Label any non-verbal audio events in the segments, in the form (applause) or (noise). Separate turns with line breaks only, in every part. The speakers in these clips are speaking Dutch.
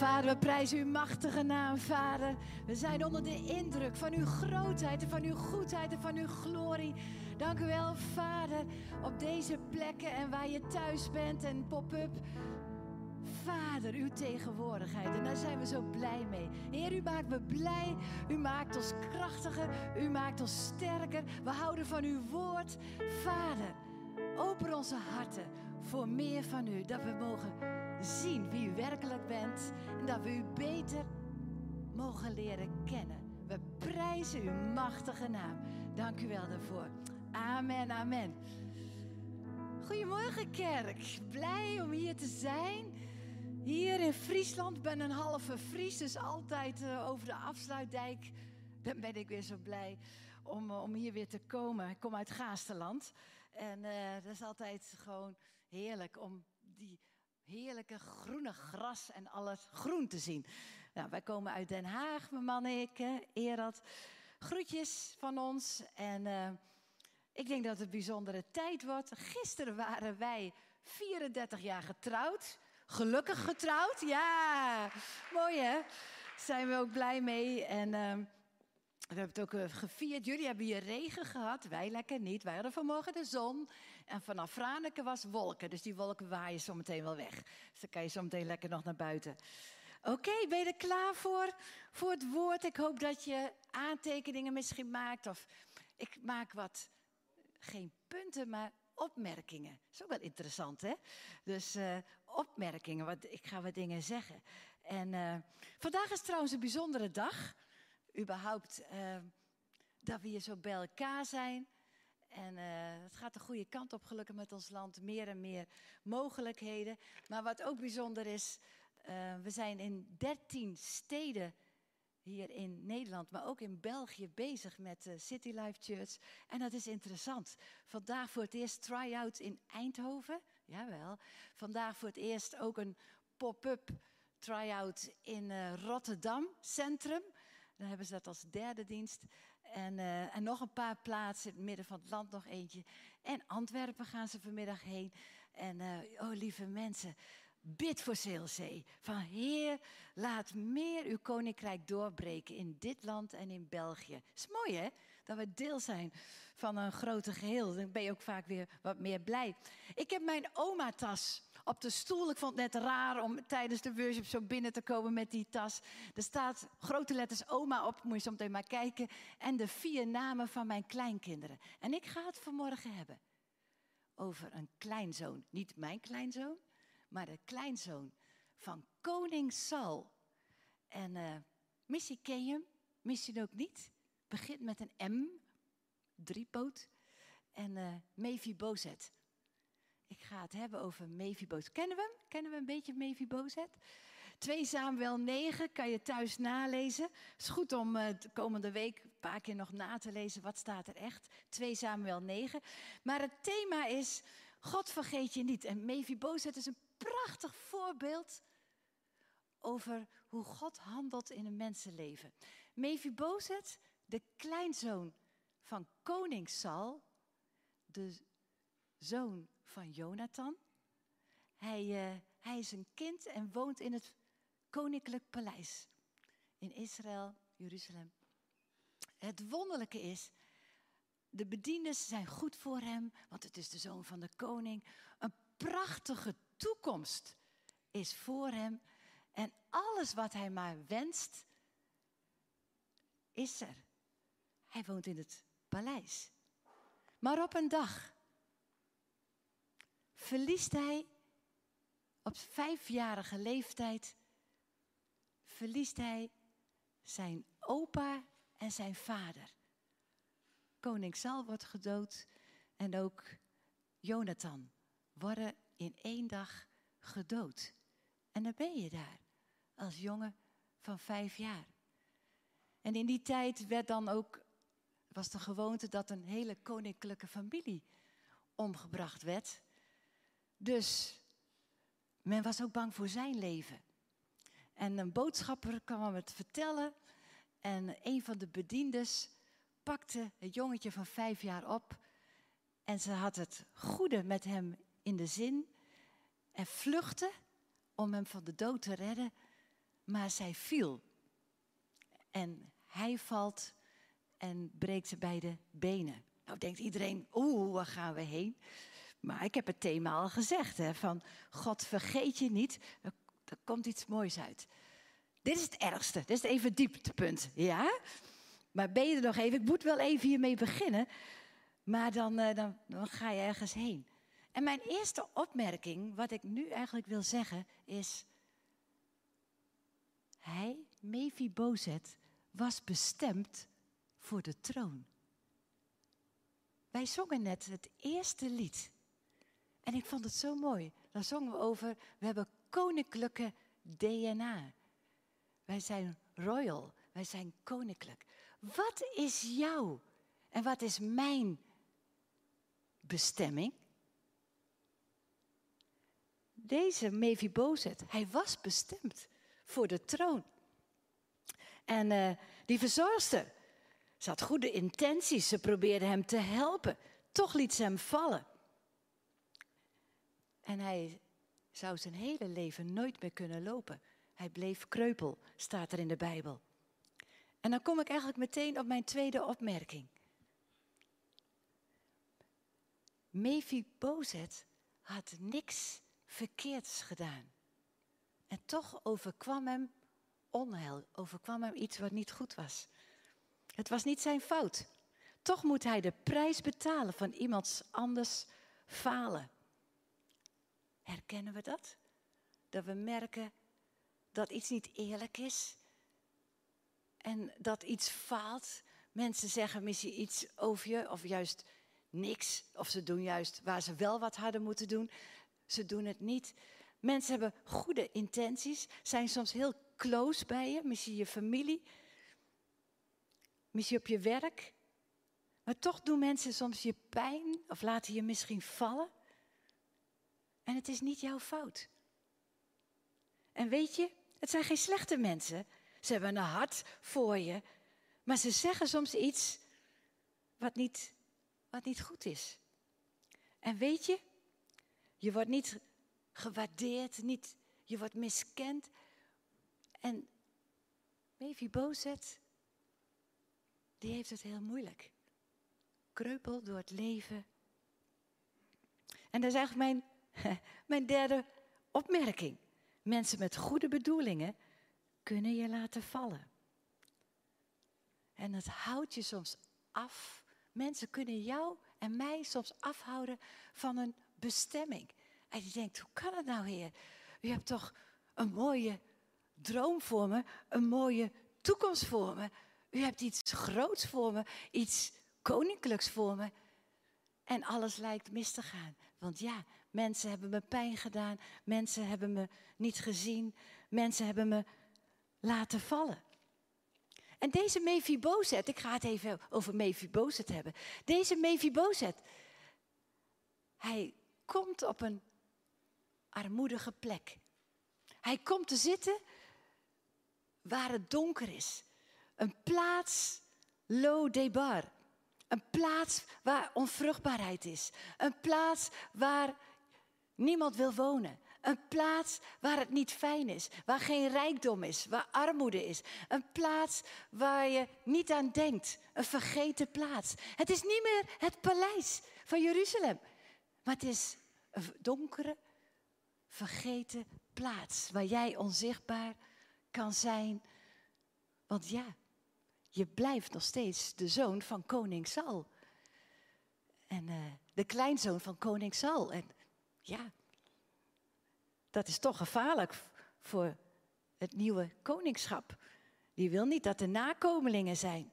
Vader, we prijzen uw machtige naam, Vader. We zijn onder de indruk van uw grootheid en van uw goedheid en van uw glorie. Dank u wel, Vader, op deze plekken en waar je thuis bent en pop-up. Vader, uw tegenwoordigheid. En daar zijn we zo blij mee. Heer, u maakt me blij. U maakt ons krachtiger. U maakt ons sterker. We houden van uw woord. Vader, open onze harten voor meer van u. Dat we mogen zien wie u werkelijk bent. En dat we u beter mogen leren kennen. We prijzen uw machtige naam. Dank u wel daarvoor. Amen, amen. Goedemorgen kerk. Blij om hier te zijn. Hier in Friesland. Ben een halve Fries, dus altijd uh, over de afsluitdijk. Dan ben ik weer zo blij om, uh, om hier weer te komen. Ik kom uit Gaasterland. En uh, dat is altijd gewoon heerlijk om die heerlijke groene gras en alles groen te zien. Nou, wij komen uit Den Haag, mijn man en ik, Erad. Groetjes van ons. En ik denk dat het een bijzondere tijd wordt. Gisteren waren wij 34 jaar getrouwd. Gelukkig getrouwd, ja. Mooi hè? Zijn we ook blij mee. En uh, we hebben het ook uh, gevierd. Jullie hebben hier regen gehad, wij lekker niet. Wij hadden vanmorgen de zon. En vanaf Franeker was wolken. Dus die wolken waaien zometeen wel weg. Dus dan kan je zometeen lekker nog naar buiten. Oké, ben je klaar voor? Voor het woord. Ik hoop dat je aantekeningen misschien maakt. Of ik maak wat, geen punten, maar opmerkingen. Dat is ook wel interessant, hè? Dus uh, opmerkingen, wat, ik ga wat dingen zeggen. En uh, vandaag is trouwens een bijzondere dag. Überhaupt uh, dat we hier zo bij elkaar zijn. En het gaat de goede kant op, gelukkig met ons land. Meer en meer mogelijkheden. Maar wat ook bijzonder is, we zijn in 13 steden hier in Nederland, maar ook in België bezig met City Life Church. En dat is interessant. Vandaag voor het eerst try-out in Eindhoven. Jawel. Vandaag voor het eerst ook een pop-up try-out in Rotterdam Centrum. Dan hebben ze dat als derde dienst. En, uh, en, nog een paar plaatsen in het midden van het land, nog eentje. En Antwerpen gaan ze vanmiddag heen. En uh, oh, lieve mensen, bid voor CLC. Van Heer, laat meer uw koninkrijk doorbreken in dit land en in België. Is mooi hè? Dat we deel zijn van een groter geheel. Dan ben je ook vaak weer wat meer blij. Ik heb mijn oma-tas op de stoel. Ik vond het net raar om tijdens de worship zo binnen te komen met die tas. Er staat grote letters oma op, moet je zo meteen maar kijken. En de vier namen van mijn kleinkinderen. En ik ga het vanmorgen hebben over een kleinzoon. Niet mijn kleinzoon, maar de kleinzoon van koning Saul. En uh, missie ken je missie ook niet. Begint met een M, driepoot. En uh, Mephibozet. Ik ga het hebben over Mephibozet. Kennen we hem? Kennen we een beetje Mephibozet? 2 Samuel 9 kan je thuis nalezen. Het is goed om de komende week een paar keer nog na te lezen. Wat staat er echt? 2 Samuel 9. Maar het thema is, God vergeet je niet. En Mephibozet is een prachtig voorbeeld over hoe God handelt in een mensenleven. Mephibozet, de kleinzoon van koning Saul, de zoon van Jonathan. Hij, uh, hij is een kind en woont in het koninklijk paleis in Israël, Jeruzalem. Het wonderlijke is, de bedieners zijn goed voor hem, want het is de zoon van de koning. Een prachtige toekomst is voor hem. En alles wat hij maar wenst, is er. Hij woont in het paleis. Maar op een dag verliest hij op vijfjarige leeftijd verliest hij zijn opa en zijn vader. Koning Saul wordt gedood en ook Jonathan worden in één dag gedood. En dan ben je daar als jongen van vijf jaar. En in die tijd werd dan ook, was de gewoonte dat een hele koninklijke familie omgebracht werd. Dus men was ook bang voor zijn leven. En een boodschapper kwam het vertellen. En een van de bediendes pakte het jongetje van vijf jaar op. En ze had het goede met hem in de zin. En vluchtte om hem van de dood te redden. maar zij viel. En hij valt en breekt ze beide benen. Nou denkt iedereen, oeh, waar gaan we heen? Maar ik heb het thema al gezegd, hè, van God vergeet je niet, er, komt iets moois uit. Dit is het ergste, dit is even het dieptepunt, ja? Maar ben je er nog even? Ik moet wel even hiermee beginnen, maar dan, uh, dan, dan ga je ergens heen. En mijn eerste opmerking, wat ik nu eigenlijk wil zeggen, is... Hij, Mephibozet, was bestemd voor de troon. Wij zongen net het eerste lied. En ik vond het zo mooi. Daar zongen we over, we hebben koninklijke DNA. Wij zijn royal, wij zijn koninklijk. Wat is jouw en wat is mijn bestemming? Deze Mephibozet, hij was bestemd voor de troon. En uh, die verzorgster, ze had goede intenties, ze probeerde hem te helpen. Toch liet ze hem vallen. En hij zou zijn hele leven nooit meer kunnen lopen. Hij bleef kreupel, staat er in de Bijbel. En dan kom ik eigenlijk meteen op mijn tweede opmerking. Mephibozet had niks verkeerds gedaan. En toch overkwam hem onheil, overkwam hem iets wat niet goed was. Het was niet zijn fout. Toch moet hij de prijs betalen van iemands anders falen. Herkennen we dat? Dat we merken dat iets niet eerlijk is en dat iets faalt. Mensen zeggen misschien iets over je of juist niks. Of ze doen juist waar ze wel wat hadden moeten doen. Ze doen het niet. Mensen hebben goede intenties, zijn soms heel close bij je, misschien je familie, misschien op je werk. Maar toch doen mensen soms je pijn of laten je misschien vallen. En het is niet jouw fout. En weet je, het zijn geen slechte mensen. Ze hebben een hart voor je. Maar ze zeggen soms iets wat niet, wat niet goed is. En weet je, je wordt niet gewaardeerd, niet, je wordt miskend. En Bozet, die heeft het heel moeilijk. Kreupel door het leven. En dat is eigenlijk mijn, (laughs) mijn derde opmerking. Mensen met goede bedoelingen kunnen je laten vallen. En het houdt je soms af. Mensen kunnen jou en mij soms afhouden van een bestemming. En je denkt, hoe kan het nou, Heer? U hebt toch een mooie droom voor me, een mooie toekomst voor me. U hebt iets groots voor me, iets koninklijks voor me. En alles lijkt mis te gaan. Want ja, mensen hebben me pijn gedaan, mensen hebben me niet gezien, mensen hebben me laten vallen. En deze Mephibozet, ik ga het even over Mephibozet hebben. Deze Mephibozet, hij komt op een armoedige plek. Hij komt te zitten waar het donker is. Een plaats lo debar. Een plaats waar onvruchtbaarheid is. Een plaats waar niemand wil wonen. Een plaats waar het niet fijn is, waar geen rijkdom is, waar armoede is. Een plaats waar je niet aan denkt, een vergeten plaats. Het is niet meer het paleis van Jeruzalem, maar het is een donkere, vergeten plaats waar jij onzichtbaar kan zijn. Want ja, je blijft nog steeds de zoon van koning Saul. En uh, de kleinzoon van koning Saul. En ja, dat is toch gevaarlijk voor het nieuwe koningschap. Die wil niet dat er nakomelingen zijn.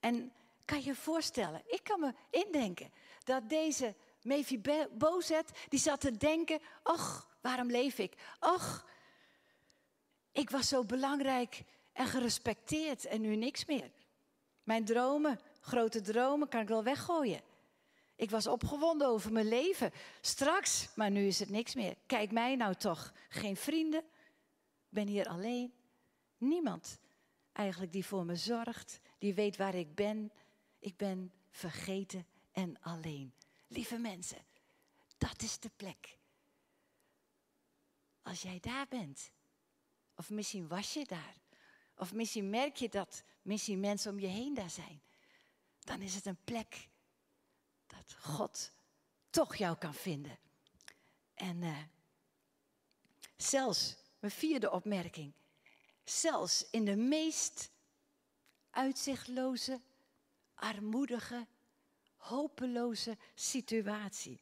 En kan je voorstellen, ik kan me indenken dat deze Mephibozet, die zat te denken, ach, waarom leef ik? Ach, ik was zo belangrijk en gerespecteerd en nu niks meer. Mijn dromen, grote dromen, kan ik wel weggooien. Ik was opgewonden over mijn leven. Straks, maar nu is het niks meer. Kijk mij nou toch. Geen vrienden. ben hier alleen. Niemand eigenlijk die voor me zorgt. Die weet waar ik ben. Ik ben vergeten en alleen. Lieve mensen, dat is de plek. Als jij daar bent, Of misschien was je daar. Of misschien merk je dat misschien mensen om je heen daar zijn. Dan is het een plek dat God toch jou kan vinden. En uh, zelfs, mijn vierde opmerking. Zelfs in de meest uitzichtloze, armoedige, hopeloze situatie.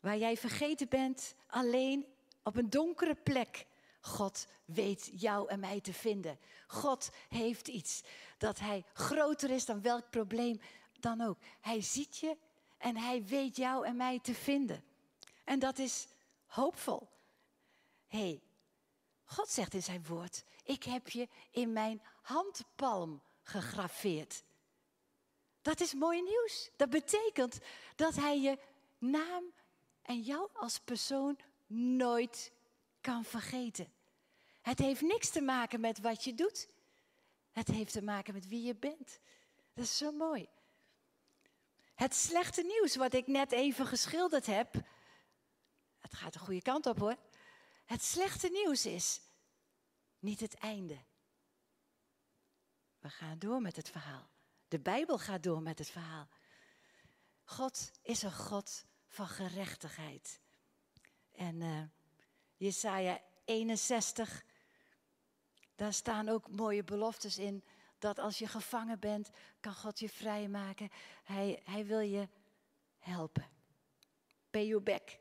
Waar jij vergeten bent, alleen op een donkere plek. God weet jou en mij te vinden. God heeft iets dat hij groter is dan welk probleem dan ook. Hij ziet je en hij weet jou en mij te vinden. En dat is hoopvol. hey, God zegt in zijn woord: Ik heb je in mijn handpalm gegraveerd. Dat is mooi nieuws. Dat betekent dat hij je naam en jou als persoon nooit kan vergeten. Het heeft niks te maken met wat je doet. Het heeft te maken met wie je bent. Dat is zo mooi. Het slechte nieuws wat ik net even geschilderd heb, het gaat de goede kant op hoor. Het slechte nieuws is niet het einde. We gaan door met het verhaal. De Bijbel gaat door met het verhaal. God is een God van gerechtigheid. En uh, Jesaja 61, daar staan ook mooie beloftes in. Dat als je gevangen bent, kan God je vrijmaken. Hij, hij wil je helpen. Pay your back.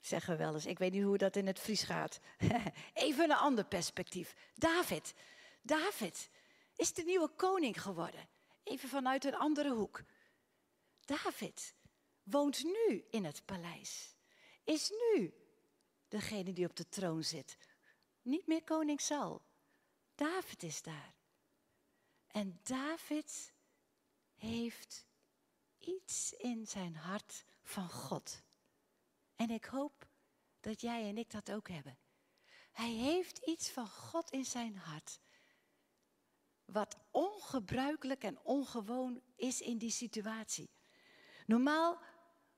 Zeggen we wel eens. Ik weet niet hoe dat in het Fries gaat. (laughs) Even een ander perspectief. David. David is de nieuwe koning geworden. Even vanuit een andere hoek. David woont nu in het paleis. Is nu degene die op de troon zit. Niet meer koning Saul. David is daar. En David heeft iets in zijn hart van God. En ik hoop dat jij en ik dat ook hebben. Hij heeft iets van God in zijn hart. Wat ongebruikelijk en ongewoon is in die situatie. Normaal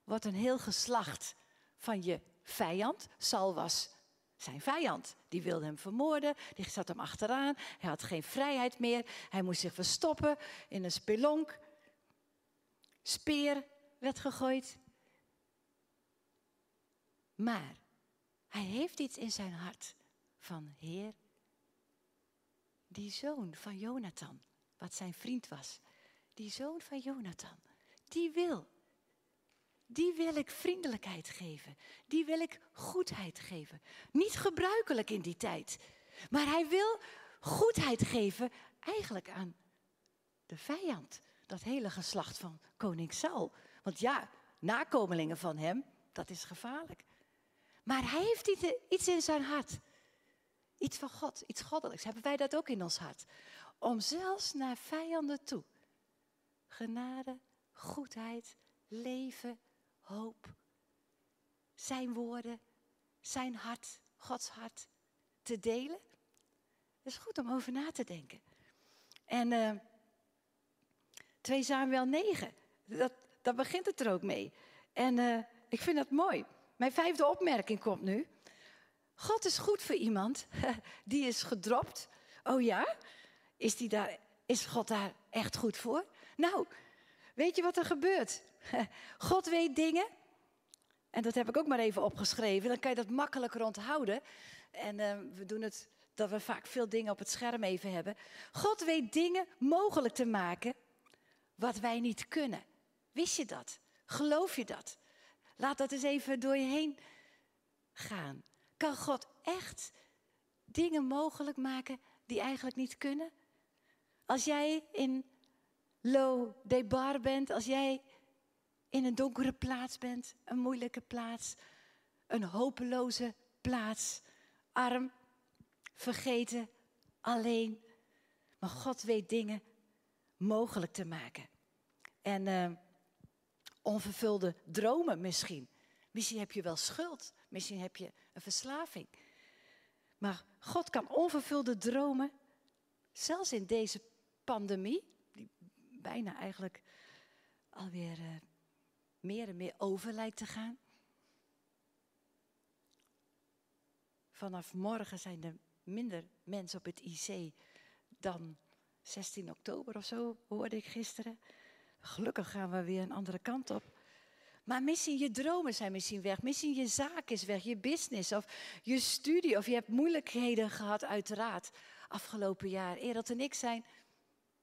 wordt een heel geslacht van je vijand. Saul was zijn vijand. Die wilde hem vermoorden, die zat hem achteraan. Hij had geen vrijheid meer. Hij moest zich verstoppen in een spelonk. Speer werd gegooid. Maar hij heeft iets in zijn hart van Heer, die zoon van Jonathan, wat zijn vriend was, die zoon van Jonathan, die wil die wil ik vriendelijkheid geven. Die wil ik goedheid geven. Niet gebruikelijk in die tijd. Maar hij wil goedheid geven eigenlijk aan de vijand. Dat hele geslacht van koning Saul. Want ja, nakomelingen van hem, dat is gevaarlijk. Maar hij heeft iets in zijn hart. Iets van God, iets goddelijks. Hebben wij dat ook in ons hart? Om zelfs naar vijanden toe genade, goedheid, leven, hoop. Zijn woorden, zijn hart, Gods hart te delen. Dat is goed om over na te denken. En uh, 2 Samuel 9, dat, dat begint het er ook mee. En uh, ik vind dat mooi. Mijn vijfde opmerking komt nu. God is goed voor iemand (laughs) die is gedropt. Oh ja? Is, die daar, is God daar echt goed voor? Nou, weet je wat er gebeurt? (laughs) God weet dingen. En dat heb ik ook maar even opgeschreven. Dan kan je dat makkelijker onthouden. En uh, we doen het dat we vaak veel dingen op het scherm even hebben. God weet dingen mogelijk te maken wat wij niet kunnen. Wist je dat? Geloof je dat? Laat dat eens even door je heen gaan. Kan God echt dingen mogelijk maken die eigenlijk niet kunnen? Als jij in low debar bent, als jij in een donkere plaats bent, een moeilijke plaats, een hopeloze plaats, arm, vergeten, alleen. Maar God weet dingen mogelijk te maken. En uh, onvervulde dromen misschien. Misschien heb je wel schuld, misschien heb je een verslaving. Maar God kan onvervulde dromen, zelfs in deze pandemie, bijna eigenlijk alweer uh, meer en meer over lijkt te gaan. vanaf morgen zijn er minder mensen op het IC dan 16 oktober of zo, hoorde ik gisteren. Gelukkig gaan we weer een andere kant op. Maar misschien je dromen zijn misschien weg. Misschien je zaak is weg, je business of je studie. Of je hebt moeilijkheden gehad, uiteraard, afgelopen jaar. Ereld en ik zijn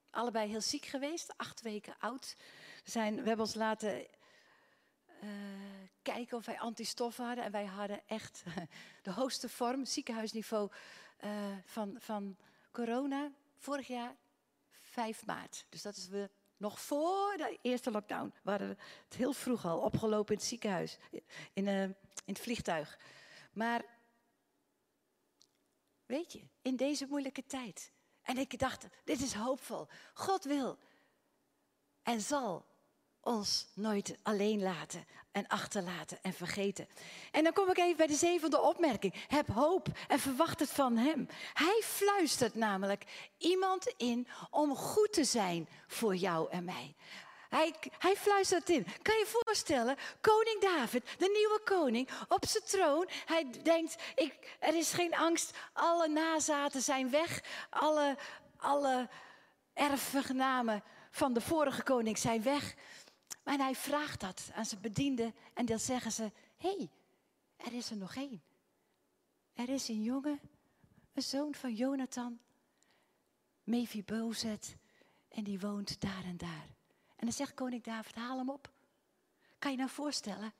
allebei heel ziek geweest, acht weken oud. We, zijn, we hebben ons laten uh, kijken of wij antistoffen hadden. En wij hadden echt (laughs) de hoogste vorm, ziekenhuisniveau uh, van, van corona. Vorig jaar 5 maart. Dus dat is we nog voor de eerste lockdown. We hadden het heel vroeg al opgelopen in het ziekenhuis, in, uh, in het vliegtuig. Maar weet je, in deze moeilijke tijd. En ik dacht, dit is hoopvol. God wil en zal ons nooit alleen laten en achterlaten en vergeten. En dan kom ik even bij de zevende opmerking. Heb hoop en verwacht het van Hem. Hij fluistert namelijk iemand in om goed te zijn voor jou en mij. Hij, hij fluistert in. Kan je voorstellen, koning David, de nieuwe koning, op zijn troon. Hij denkt, ik, er is geen angst, alle nazaten zijn weg, alle, alle erfgenamen van de vorige koning zijn weg. Maar hij vraagt dat aan zijn bedienden en dan zeggen ze: Hé, hey, er is er nog één. Er is een jongen, een zoon van Jonathan, Mephibozet, en die woont daar en daar. En dan zegt koning David: Haal hem op. Kan je nou voorstellen?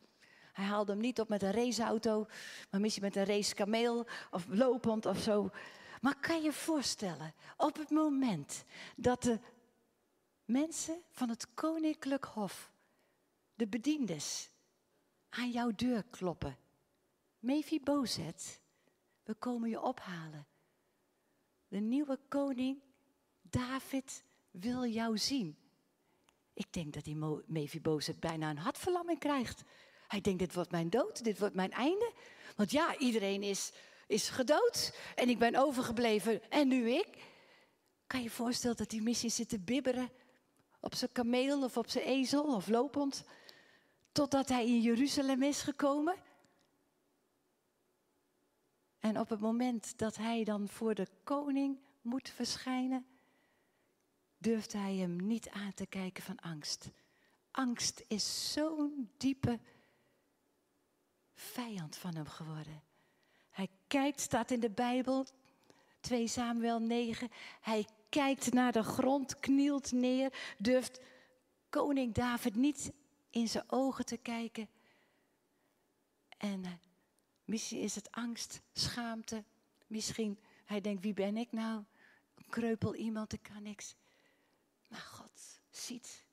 Hij haalde hem niet op met een raceauto, maar misschien met een racekameel of lopend of zo. Maar kan je voorstellen, op het moment dat de mensen van het koninklijk hof de bediendes aan jouw deur kloppen. Mephibozet, we komen je ophalen. De nieuwe koning David wil jou zien. Ik denk dat die Mephibozet bijna een hartverlamming krijgt. Hij denkt, dit wordt mijn dood, dit wordt mijn einde. Want ja, iedereen is, is gedood en ik ben overgebleven en nu ik. Kan je je voorstellen dat die missie zit te bibberen op zijn kameel of op zijn ezel of lopend? totdat hij in Jeruzalem is gekomen. En op het moment dat hij dan voor de koning moet verschijnen, durft hij hem niet aan te kijken van angst. Angst is zo'n diepe vijand van hem geworden. Hij kijkt, staat in de Bijbel, 2 Samuel 9. Hij kijkt naar de grond, knielt neer, durft koning David niet in zijn ogen te kijken. En uh, misschien is het angst, schaamte. Misschien hij denkt, wie ben ik nou? Een kreupel iemand, ik kan niks. Maar God ziet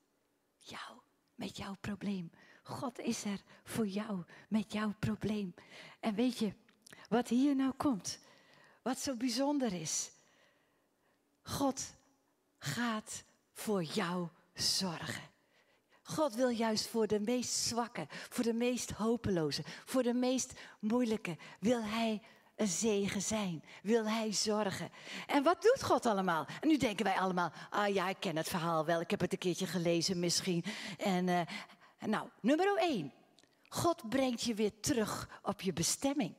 jou met jouw probleem. God is er voor jou met jouw probleem. En weet je wat hier nou komt? Wat zo bijzonder is. God gaat voor jou zorgen. God wil juist voor de meest zwakke, voor de meest hopeloze, voor de meest moeilijke, wil Hij een zegen zijn. Wil Hij zorgen. En wat doet God allemaal? En nu denken wij allemaal, ah ja, ik ken het verhaal wel, ik heb het een keertje gelezen misschien. En uh, nou, nummer één. God brengt je weer terug op je bestemming.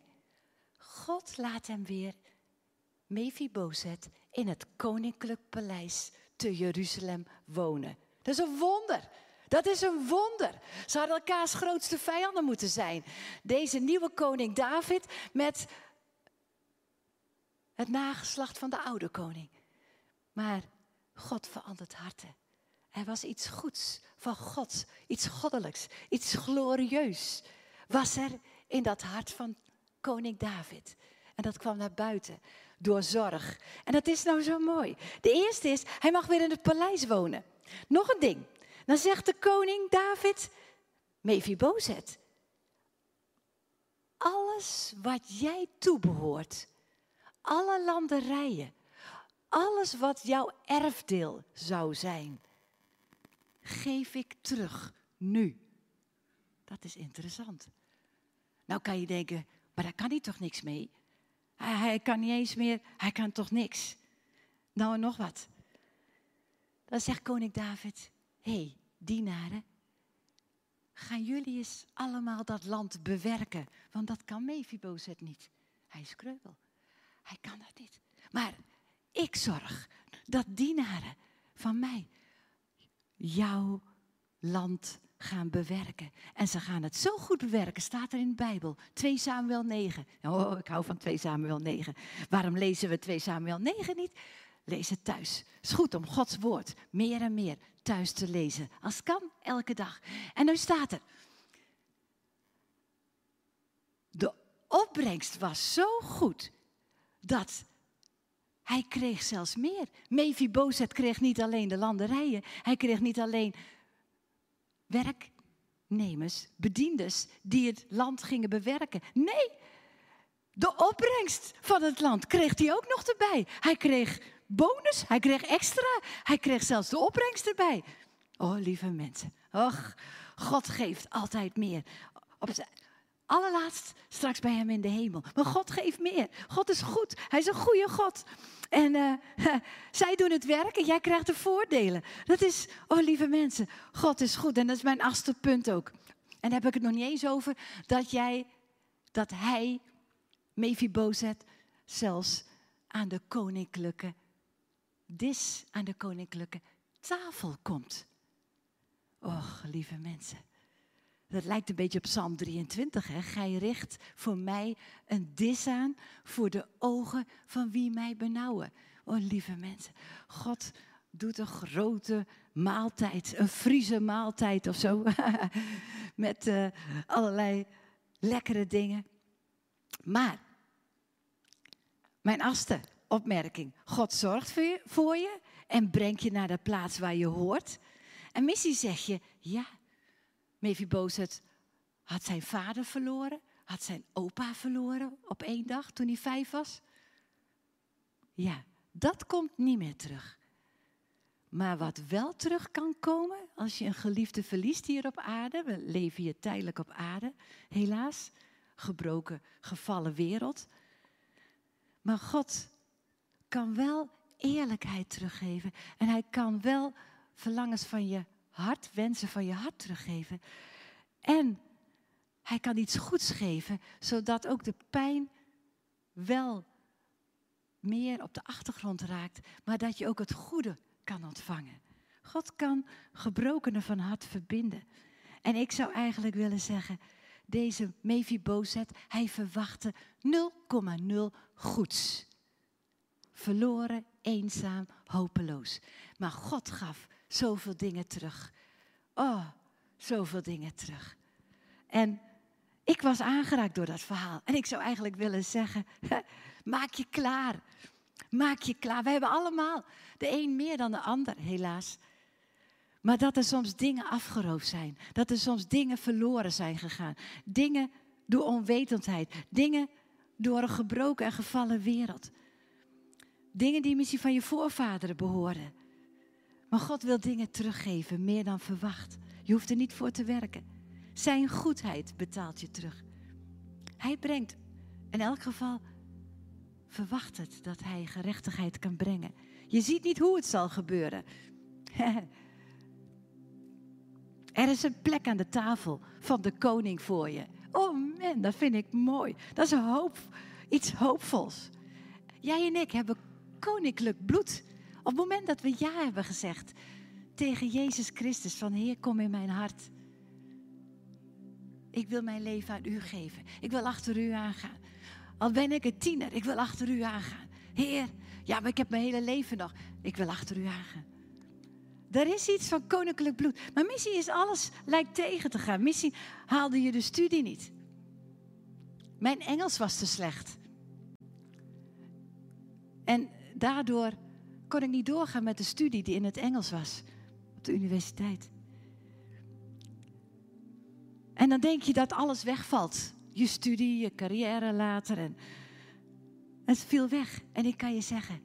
God laat hem weer, Mephibozet, in het koninklijk paleis te Jeruzalem wonen. Dat is een wonder. Dat is een wonder. Ze hadden elkaars grootste vijanden moeten zijn. Deze nieuwe koning David met het nageslacht van de oude koning. Maar God verandert harten. Er was iets goeds van God, iets goddelijks, iets glorieus. Was er in dat hart van koning David. En dat kwam naar buiten door zorg. En dat is nou zo mooi. De eerste is, hij mag weer in het paleis wonen. Nog een ding. Dan zegt de koning David, Mephibozet, alles wat jij toebehoort, alle landerijen, alles wat jouw erfdeel zou zijn, geef ik terug nu. Dat is interessant. Nou kan je denken, maar daar kan hij toch niks mee? Hij, kan niet eens meer, hij kan toch niks? Nou en nog wat. Dan zegt koning David, hey, dienaren, gaan jullie eens allemaal dat land bewerken, want dat kan Mephibozet niet. Hij is kreupel. Hij kan dat niet. Maar ik zorg dat dienaren van mij jouw land gaan bewerken. En ze gaan het zo goed bewerken, staat er in de Bijbel. 2 Samuel 9. Oh, ik hou van 2 Samuel 9. Waarom lezen we 2 Samuel 9 niet? Lees het thuis. Het is goed om Gods woord meer en meer thuis te lezen. Als kan, elke dag. En nu staat er. De opbrengst was zo goed dat hij kreeg zelfs meer. Mephibozet kreeg niet alleen de landerijen. Hij kreeg niet alleen werknemers, bedienders die het land gingen bewerken. Nee, de opbrengst van het land kreeg hij ook nog erbij. Hij kreeg bonus, hij kreeg extra, hij kreeg zelfs de opbrengst erbij. Oh, lieve mensen. Och, God geeft altijd meer. Op zijn allerlaatst straks bij hem in de hemel. Maar God geeft meer. God is goed. Hij is een goede God. En uh, (laughs) zij doen het werk en jij krijgt de voordelen. Dat is, oh lieve mensen, God is goed. En dat is mijn achtste punt ook. En dan heb ik het nog niet eens over dat jij, dat hij, Mephibozet, zelfs aan de koninklijke dis, aan de koninklijke tafel komt. Och, lieve mensen. Dat lijkt een beetje op Psalm 23. Hè? Gij richt voor mij een dis aan voor de ogen van wie mij benauwen. Oh, lieve mensen. God doet een grote maaltijd, een Friese maaltijd of zo. (laughs) Met uh, allerlei lekkere dingen. Maar, mijn achtste opmerking. God zorgt voor je, voor je en brengt je naar de plaats waar je hoort. En missie zeg je, ja, Mephibozet had zijn vader verloren, had zijn opa verloren op één dag toen hij vijf was. Ja, dat komt niet meer terug. Maar wat wel terug kan komen als je een geliefde verliest hier op aarde, we leven hier tijdelijk op aarde, helaas, gebroken, gevallen wereld. Maar God kan wel eerlijkheid teruggeven en hij kan wel verlangens van je hart, wensen van je hart teruggeven. En hij kan iets goeds geven, zodat ook de pijn wel meer op de achtergrond raakt, maar dat je ook het goede kan ontvangen. God kan gebrokenen van hart verbinden. En ik zou eigenlijk willen zeggen, deze Mephibozet, hij verwachtte 0,0 goeds. Verloren, eenzaam, hopeloos. Maar God gaf zoveel dingen terug. Oh, zoveel dingen terug. En ik was aangeraakt door dat verhaal. En ik zou eigenlijk willen zeggen, maak je klaar. Maak je klaar. We hebben allemaal, de een meer dan de ander, helaas. Maar dat er soms dingen afgeroofd zijn. Dat er soms dingen verloren zijn gegaan. Dingen door onwetendheid. Dingen door een gebroken en gevallen wereld. Dingen die misschien van je voorvaderen behoorden. Maar God wil dingen teruggeven, meer dan verwacht. Je hoeft er niet voor te werken. Zijn goedheid betaalt je terug. Hij brengt, in elk geval, verwacht het dat hij gerechtigheid kan brengen. Je ziet niet hoe het zal gebeuren. (laughs) er is een plek aan de tafel van de koning voor je. Oh man, dat vind ik mooi. Dat is hoop, iets hoopvols. Jij en ik hebben koninklijk bloed. Op het moment dat we ja hebben gezegd tegen Jezus Christus van Heer, kom in mijn hart. Ik wil mijn leven aan u geven. Ik wil achter u aangaan. Al ben ik een tiener, ik wil achter u aangaan. Heer, ja, maar ik heb mijn hele leven nog. Ik wil achter u aangaan. Er is iets van koninklijk bloed. Maar missie is alles lijkt tegen te gaan. Missie haalde je de studie niet. Mijn Engels was te slecht. En daardoor kon ik niet doorgaan met de studie die in het Engels was op de universiteit. En dan denk je dat alles wegvalt. Je studie, je carrière later. En het viel weg. En ik kan je zeggen,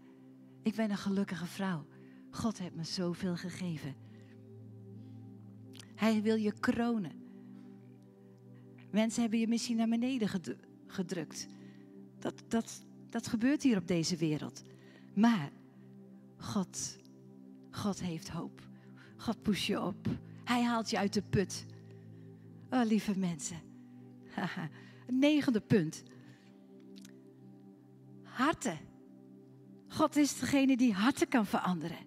ik ben een gelukkige vrouw. God heeft me zoveel gegeven. Hij wil je kronen. Mensen hebben je misschien naar beneden gedrukt. Dat, dat, dat gebeurt hier op deze wereld. Maar God, God heeft hoop. God pusht je op. Hij haalt je uit de put. Oh, lieve mensen. (laughs) Negende punt. harten. God is degene die harten kan veranderen.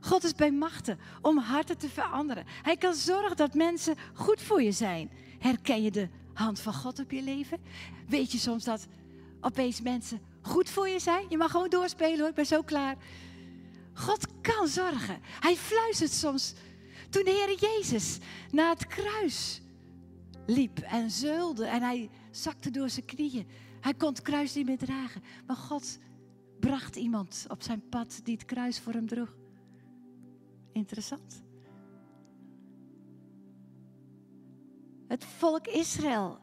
God is bij machten om harten te veranderen. Hij kan zorgen dat mensen goed voor je zijn. Herken je de hand van God op je leven? Weet je soms dat opeens mensen goed voor je zijn? Je mag gewoon doorspelen hoor, ik ben zo klaar. God kan zorgen. Hij fluistert soms. Toen de Heer Jezus naar het kruis liep en zeulde en hij zakte door zijn knieën. Hij kon het kruis niet meer dragen. Maar God bracht iemand op zijn pad die het kruis voor hem droeg. Interessant. Het volk Israël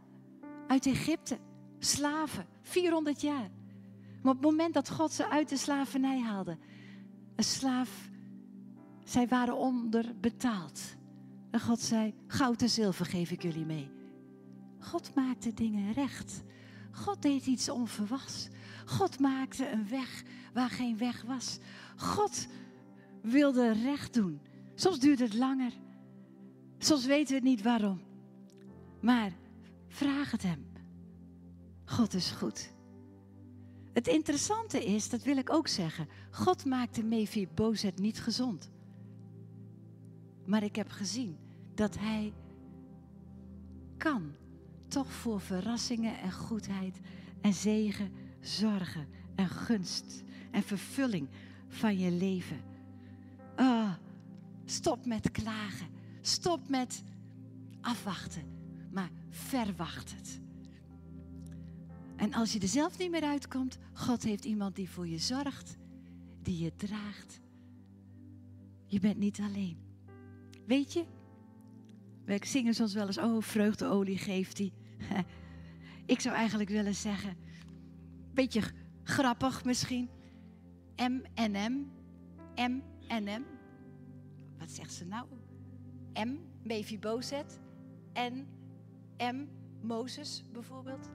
uit Egypte, slaven, 400 jaar. Maar op het moment dat God ze uit de slavernij haalde, een slaaf, zij waren onderbetaald. En God zei: Goud en zilver geef ik jullie mee. God maakte dingen recht. God deed iets onverwachts. God maakte een weg waar geen weg was. God wilde recht doen. Soms duurt het langer. Soms weten we niet waarom. Maar vraag het hem. God is goed. Het interessante is, dat wil ik ook zeggen, God maakte Mephibozet niet gezond. Maar ik heb gezien dat hij kan toch voor verrassingen en goedheid en zegen zorgen en gunst en vervulling van je leven. Oh, stop met klagen. Stop met afwachten. Maar verwacht het. En als je er zelf niet meer uitkomt, God heeft iemand die voor je zorgt, die je draagt. Je bent niet alleen. Weet je, wij zingen soms wel eens, oh vreugdeolie geeft hij. (laughs) Ik zou eigenlijk willen zeggen, beetje grappig misschien. M en M, M en M. Wat zegt ze nou? M, Mephibozet. En M, Mozes bijvoorbeeld.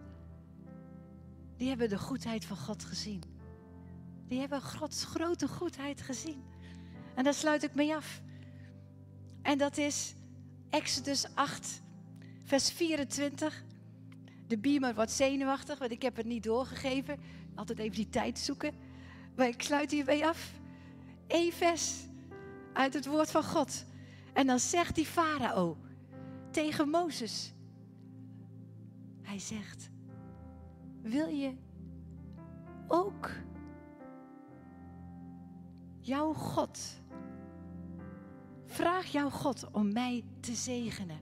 Die hebben de goedheid van God gezien. Die hebben Gods grote goedheid gezien. En daar sluit ik mee af. En dat is Exodus 8, vers 24. De beamer wordt zenuwachtig, want ik heb het niet doorgegeven. Altijd even die tijd zoeken. Maar ik sluit hiermee af. Eén vers uit het woord van God. En dan zegt die farao tegen Mozes. Hij zegt, wil je ook jouw God, vraag jouw God om mij te zegenen.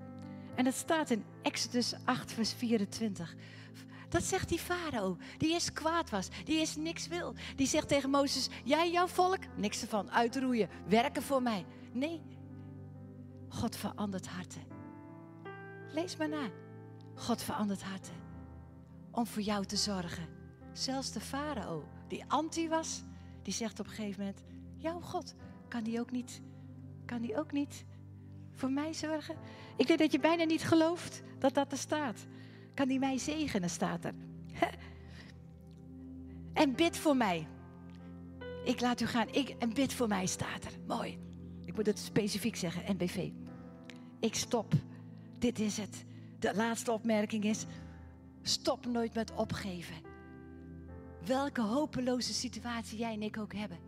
En dat staat in Exodus 8, vers 24. Dat zegt die farao, die is kwaad was, die is niks wil. Die zegt tegen Mozes, jij jouw volk, niks ervan, uitroeien, werken voor mij. Nee, God verandert harten. Lees maar na. God verandert harten om voor jou te zorgen. Zelfs de farao, die anti was, die zegt op een gegeven moment: Jouw God, kan die ook niet, kan die ook niet voor mij zorgen? Ik weet dat je bijna niet gelooft dat dat er staat. Kan die mij zegenen, staat er. en bid voor mij. Ik laat u gaan. Ik, en bid voor mij staat er. Mooi. Ik moet het specifiek zeggen, NBV. Ik stop. Dit is het. De laatste opmerking is: stop nooit met opgeven. Welke hopeloze situatie jij en ik ook hebben,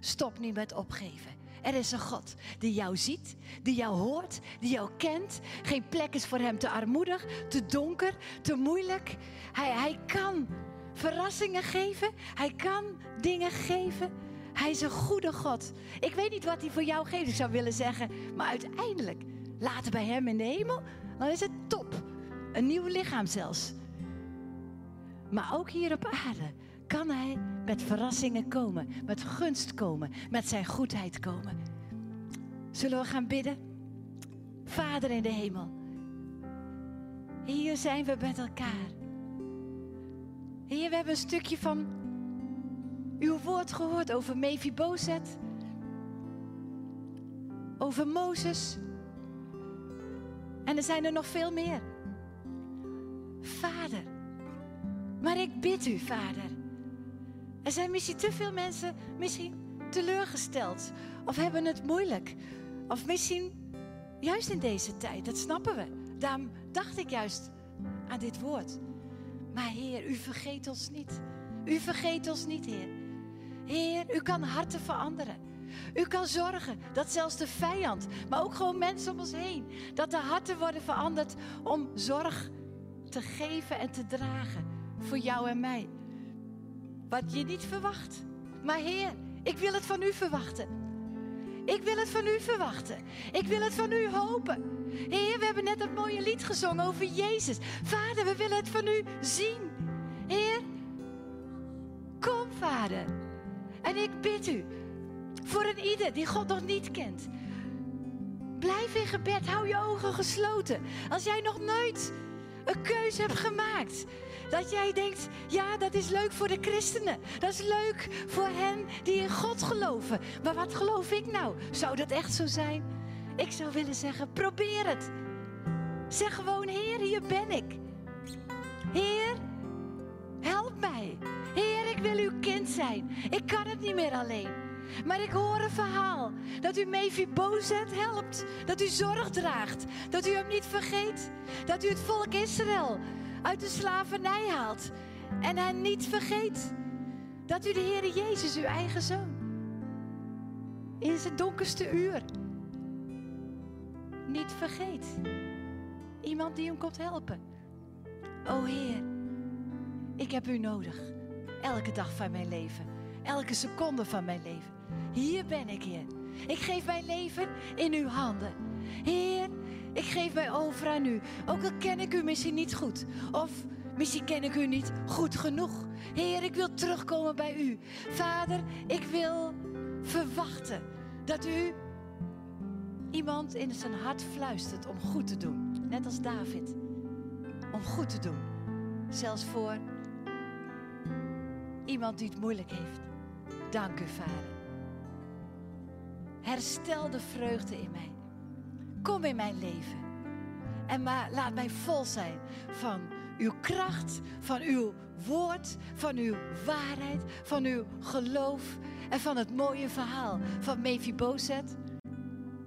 stop niet met opgeven. Er is een God die jou ziet, die jou hoort, die jou kent. Geen plek is voor hem te armoedig, te donker, te moeilijk. Hij, hij kan verrassingen geven. Hij kan dingen geven. Hij is een goede God. Ik weet niet wat hij voor jou geeft, ik zou willen zeggen. Maar uiteindelijk, laten bij hem in de hemel, dan is het top. Een nieuw lichaam zelfs. Maar ook hier op aarde kan Hij met verrassingen komen, met gunst komen, met Zijn goedheid komen. Zullen we gaan bidden? Vader in de hemel, hier zijn we met elkaar. Heer, we hebben een stukje van uw woord gehoord over Mephibozet, over Mozes. En er zijn er nog veel meer. Vader, maar ik bid u, Vader. Er zijn misschien te veel mensen misschien teleurgesteld of hebben het moeilijk. Of misschien juist in deze tijd, dat snappen we. Daarom dacht ik juist aan dit woord. Maar Heer, u vergeet ons niet. U vergeet ons niet, Heer. Heer, u kan harten veranderen. U kan zorgen dat zelfs de vijand, maar ook gewoon mensen om ons heen, dat de harten worden veranderd om zorg te geven en te dragen voor jou en mij. Wat je niet verwacht. Maar Heer, ik wil het van u verwachten. Ik wil het van u verwachten. Ik wil het van u hopen. Heer, we hebben net dat mooie lied gezongen over Jezus. Vader, we willen het van u zien. Heer, kom, Vader. En ik bid u voor een ieder die God nog niet kent. Blijf in gebed, hou je ogen gesloten. Als jij nog nooit een keuze hebt gemaakt. Dat jij denkt, ja, dat is leuk voor de christenen. Dat is leuk voor hen die in God geloven. Maar wat geloof ik nou? Zou dat echt zo zijn? Ik zou willen zeggen, probeer het. Zeg gewoon, Heer, hier ben ik. Heer, help mij. Heer, ik wil uw kind zijn. Ik kan het niet meer alleen. Maar ik hoor een verhaal dat u Mephibozet helpt. Dat u zorg draagt. Dat u hem niet vergeet. Dat u het volk Israël uit de slavernij haalt. En hen niet vergeet. Dat u de Heer Jezus, uw eigen zoon, in zijn donkerste uur niet vergeet. Iemand die hem komt helpen. O Heer, ik heb u nodig. Elke dag van mijn leven. Elke seconde van mijn leven. Hier ben ik, Heer. Ik geef mijn leven in uw handen. Heer, ik geef mij over aan u. Ook al ken ik u misschien niet goed. Of misschien ken ik u niet goed genoeg. Heer, ik wil terugkomen bij u. Vader, ik wil verwachten dat u iemand in zijn hart fluistert om goed te doen. Net als David. Om goed te doen. Zelfs voor iemand die het moeilijk heeft. Dank u, Vader. Herstel de vreugde in mij. Kom in mijn leven. En maar laat mij vol zijn van uw kracht, van uw woord, van uw waarheid, van uw geloof en van het mooie verhaal van Mephibozet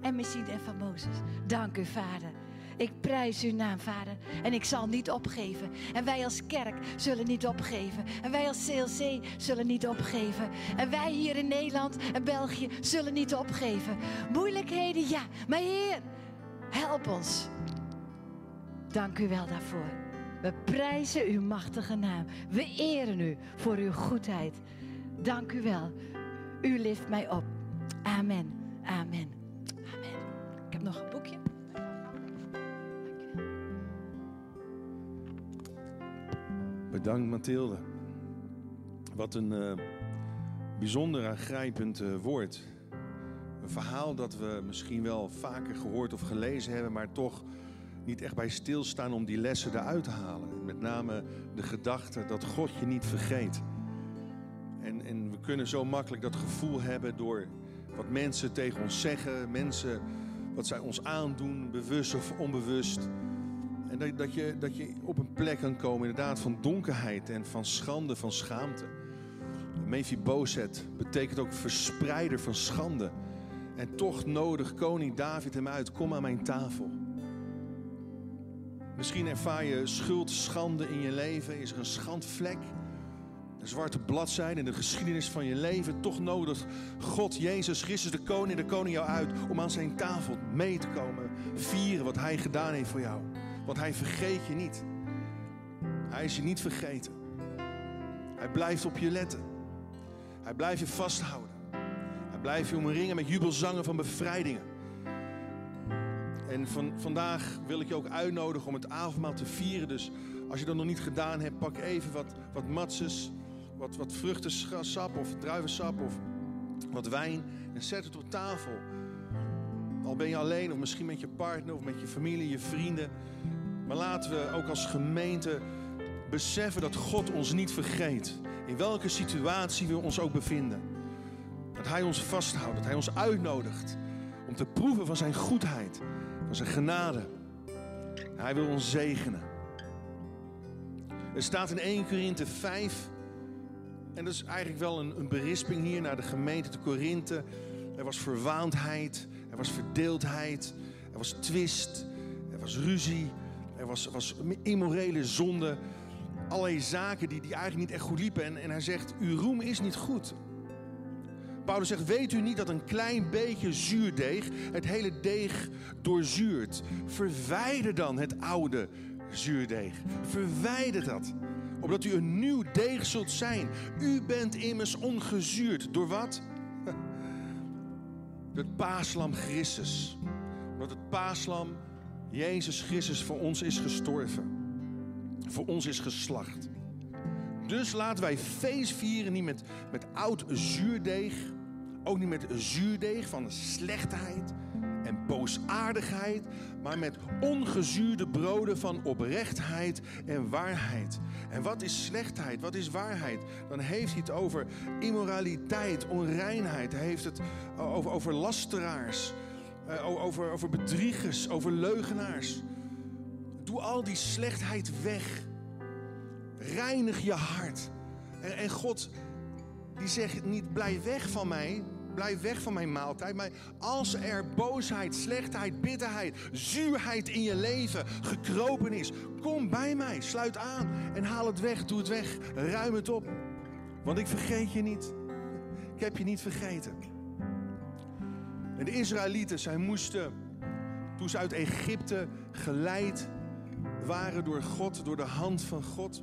en misschien en van Mozes. Dank u, Vader. Ik prijs uw naam, Vader. En ik zal niet opgeven. En wij als kerk zullen niet opgeven. En wij als CLC zullen niet opgeven. En wij hier in Nederland en België zullen niet opgeven. Moeilijkheden, ja. Maar Heer, help ons. Dank u wel daarvoor. We prijzen uw machtige naam. We eren u voor uw goedheid. Dank u wel. U lift mij op. Amen. Amen. Amen. Ik heb nog een boekje.
Bedankt Mathilde. Wat een uh, bijzonder aangrijpend uh, woord. Een verhaal dat we misschien wel vaker gehoord of gelezen hebben, maar toch niet echt bij stilstaan om die lessen eruit te halen. Met name de gedachte dat God je niet vergeet. En, en we kunnen zo makkelijk dat gevoel hebben door wat mensen tegen ons zeggen, mensen wat zij ons aandoen, bewust of onbewust. En dat, dat, je, dat je op een plek kan komen inderdaad van donkerheid en van schande, van schaamte. Mephibozet betekent ook verspreider van schande. En toch nodig koning David hem uit, kom aan mijn tafel. Misschien ervaar je schuld, schande in je leven. Is er een schandvlek? Een zwarte bladzijde in de geschiedenis van je leven. Toch nodig God, Jezus Christus, de koning, de koning jou uit om aan zijn tafel mee te komen. Vieren wat hij gedaan heeft voor jou. Want hij vergeet je niet. Hij is je niet vergeten. Hij blijft op je letten. Hij blijft je vasthouden. Hij blijft je omringen met jubelzangen van bevrijdingen. En van, vandaag wil ik je ook uitnodigen om het avondmaal te vieren. Dus als je dat nog niet gedaan hebt, pak even wat, wat matses, wat, wat vruchtensap of druivensap of wat wijn. En zet het op tafel. Al ben je alleen of misschien met je partner of met je familie, je vrienden. Maar laten we ook als gemeente beseffen dat God ons niet vergeet. In welke situatie we ons ook bevinden. Dat Hij ons vasthoudt, dat Hij ons uitnodigt om te proeven van Zijn goedheid, van Zijn genade. Hij wil ons zegenen. Er staat in 1 Korinthe 5, en dat is eigenlijk wel een, een berisping hier naar de gemeente te Korinthe. Er was verwaandheid, er was verdeeldheid, er was twist, er was ruzie, er was, was immorele zonde. allerlei zaken die, die eigenlijk niet echt goed liepen. En, en hij zegt, uw roem is niet goed. Paulus zegt, weet u niet dat een klein beetje zuurdeeg het hele deeg doorzuurt? Verwijder dan het oude zuurdeeg. Verwijder dat. Opdat u een nieuw deeg zult zijn. U bent immers ongezuurd. Door wat? (laughs) Het paaslam Christus. Omdat het paaslam Jezus Christus voor ons is gestorven. Voor ons is geslacht. Dus laten wij feest vieren niet met, met oud zuurdeeg. Ook niet met zuurdeeg van slechtheid en boosaardigheid. Maar met ongezuurde broden van oprechtheid en waarheid. En wat is slechtheid? Wat is waarheid? Dan heeft hij het over immoraliteit, onreinheid. Hij heeft het over, over lasteraars. eh, Over, over bedriegers, over leugenaars. Doe al die slechtheid weg. Reinig je hart. En, en God, die zegt niet blijf weg van mij. Blijf weg van mijn maaltijd. Maar als er boosheid, slechtheid, bitterheid, zuurheid in je leven gekropen is. Kom bij mij. Sluit aan. En haal het weg. Doe het weg. Ruim het op. Want ik vergeet je niet. Ik heb je niet vergeten. En de Israëlieten, zij moesten, toen ze uit Egypte geleid waren door God, door de hand van God.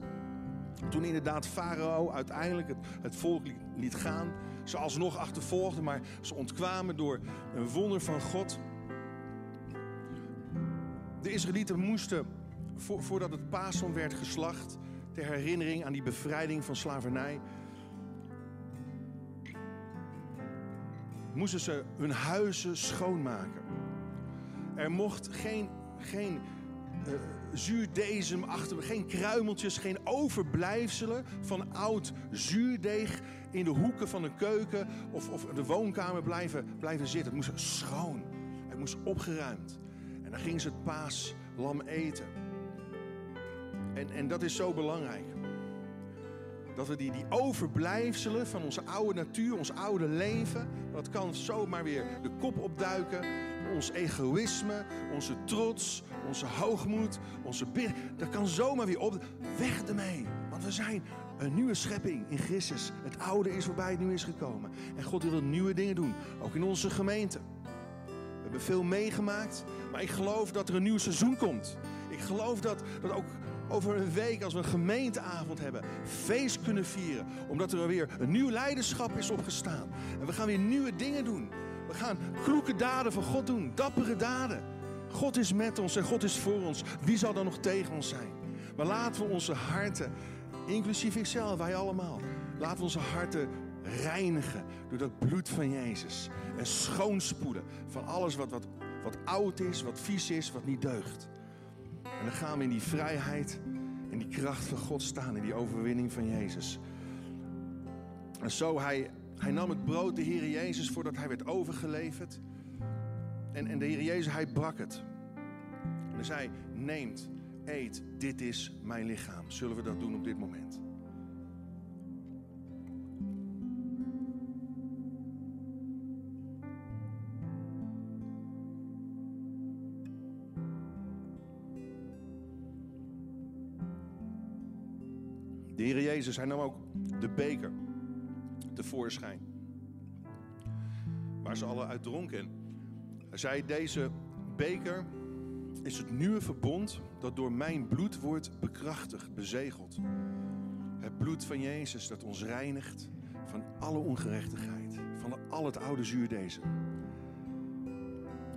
Toen inderdaad Farao uiteindelijk het, het volk liet, gaan. Ze alsnog achtervolgden, maar ze ontkwamen door een wonder van God. De Israëlieten moesten, vo- voordat het paaslam werd geslacht, ter herinnering aan die bevrijding van slavernij, moesten ze hun huizen schoonmaken. Er mocht geen, geen zuurdezem achter, geen kruimeltjes, geen overblijfselen van oud zuurdeeg in de hoeken van de keuken of, of de woonkamer blijven, blijven zitten. Het moest schoon, het moest opgeruimd. En dan gingen ze het paaslam eten. En, en dat is zo belangrijk. Dat we die, die overblijfselen van onze oude natuur, ons oude leven, dat kan zomaar weer de kop opduiken. Ons egoïsme, onze trots, onze hoogmoed, onze bid, dat kan zomaar weer op. Weg ermee, want we zijn een nieuwe schepping in Christus. Het oude is voorbij, het nieuwe is gekomen. En God wil nieuwe dingen doen, ook in onze gemeente. We hebben veel meegemaakt, maar ik geloof dat er een nieuw seizoen komt. Ik geloof dat, dat ook over een week, als we een gemeenteavond hebben, feest kunnen vieren. Omdat er weer een nieuw leiderschap is opgestaan. En we gaan weer nieuwe dingen doen. We gaan kloeke daden van God doen, dappere daden. God is met ons en God is voor ons. Wie zal dan nog tegen ons zijn? Maar laten we onze harten, inclusief ikzelf, wij allemaal, laten we onze harten reinigen door dat bloed van Jezus. En schoonspoelen van alles wat, wat, wat oud is, wat vies is, wat niet deugt. En dan gaan we in die vrijheid, in die kracht van God staan, in die overwinning van Jezus. En zo, hij, hij nam het brood, de Heer Jezus, voordat hij werd overgeleverd. En, en de Heer Jezus, hij brak het. En hij zei, neemt, eet, dit is mijn lichaam. Zullen we dat doen op dit moment? De Heer Jezus, hij nam ook de beker tevoorschijn. Waar ze alle uit dronken. En Hij zei, deze beker is het nieuwe verbond dat door mijn bloed wordt bekrachtigd, bezegeld. Het bloed van Jezus dat ons reinigt van alle ongerechtigheid, van al het oude zuurdezen.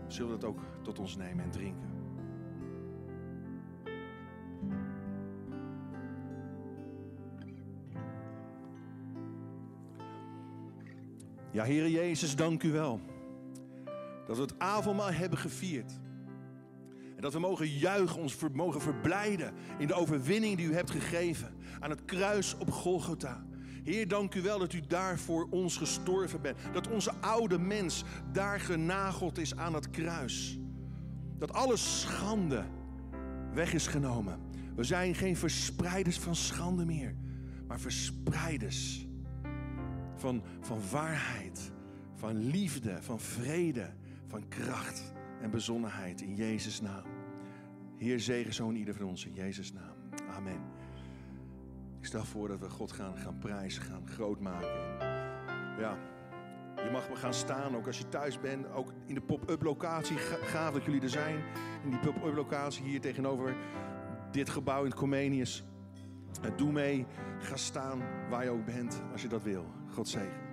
Zullen dat ook tot ons nemen en drinken? Ja, Heere Jezus, dank u wel. Dat we het avondmaal hebben gevierd. En dat we mogen juichen, ons mogen verblijden in de overwinning die u hebt gegeven. Aan het kruis op Golgotha. Heer, dank u wel dat u daar voor ons gestorven bent. Dat onze oude mens daar genageld is aan het kruis. Dat alle schande weg is genomen. We zijn geen verspreiders van schande meer, maar verspreiders van, van waarheid, van liefde, van vrede, van kracht en bezonnenheid in Jezus' naam. Heer, zegen zo in ieder van ons in Jezus' naam. Amen. Ik stel voor dat we God gaan, gaan prijzen, gaan groot maken. Ja, je mag gaan staan, ook als je thuis bent. Ook in de pop-up locatie. Gaaf dat jullie er zijn. In die pop-up locatie hier tegenover dit gebouw in Comenius. Doe mee. Ga staan waar je ook bent, als je dat wil. God zegen.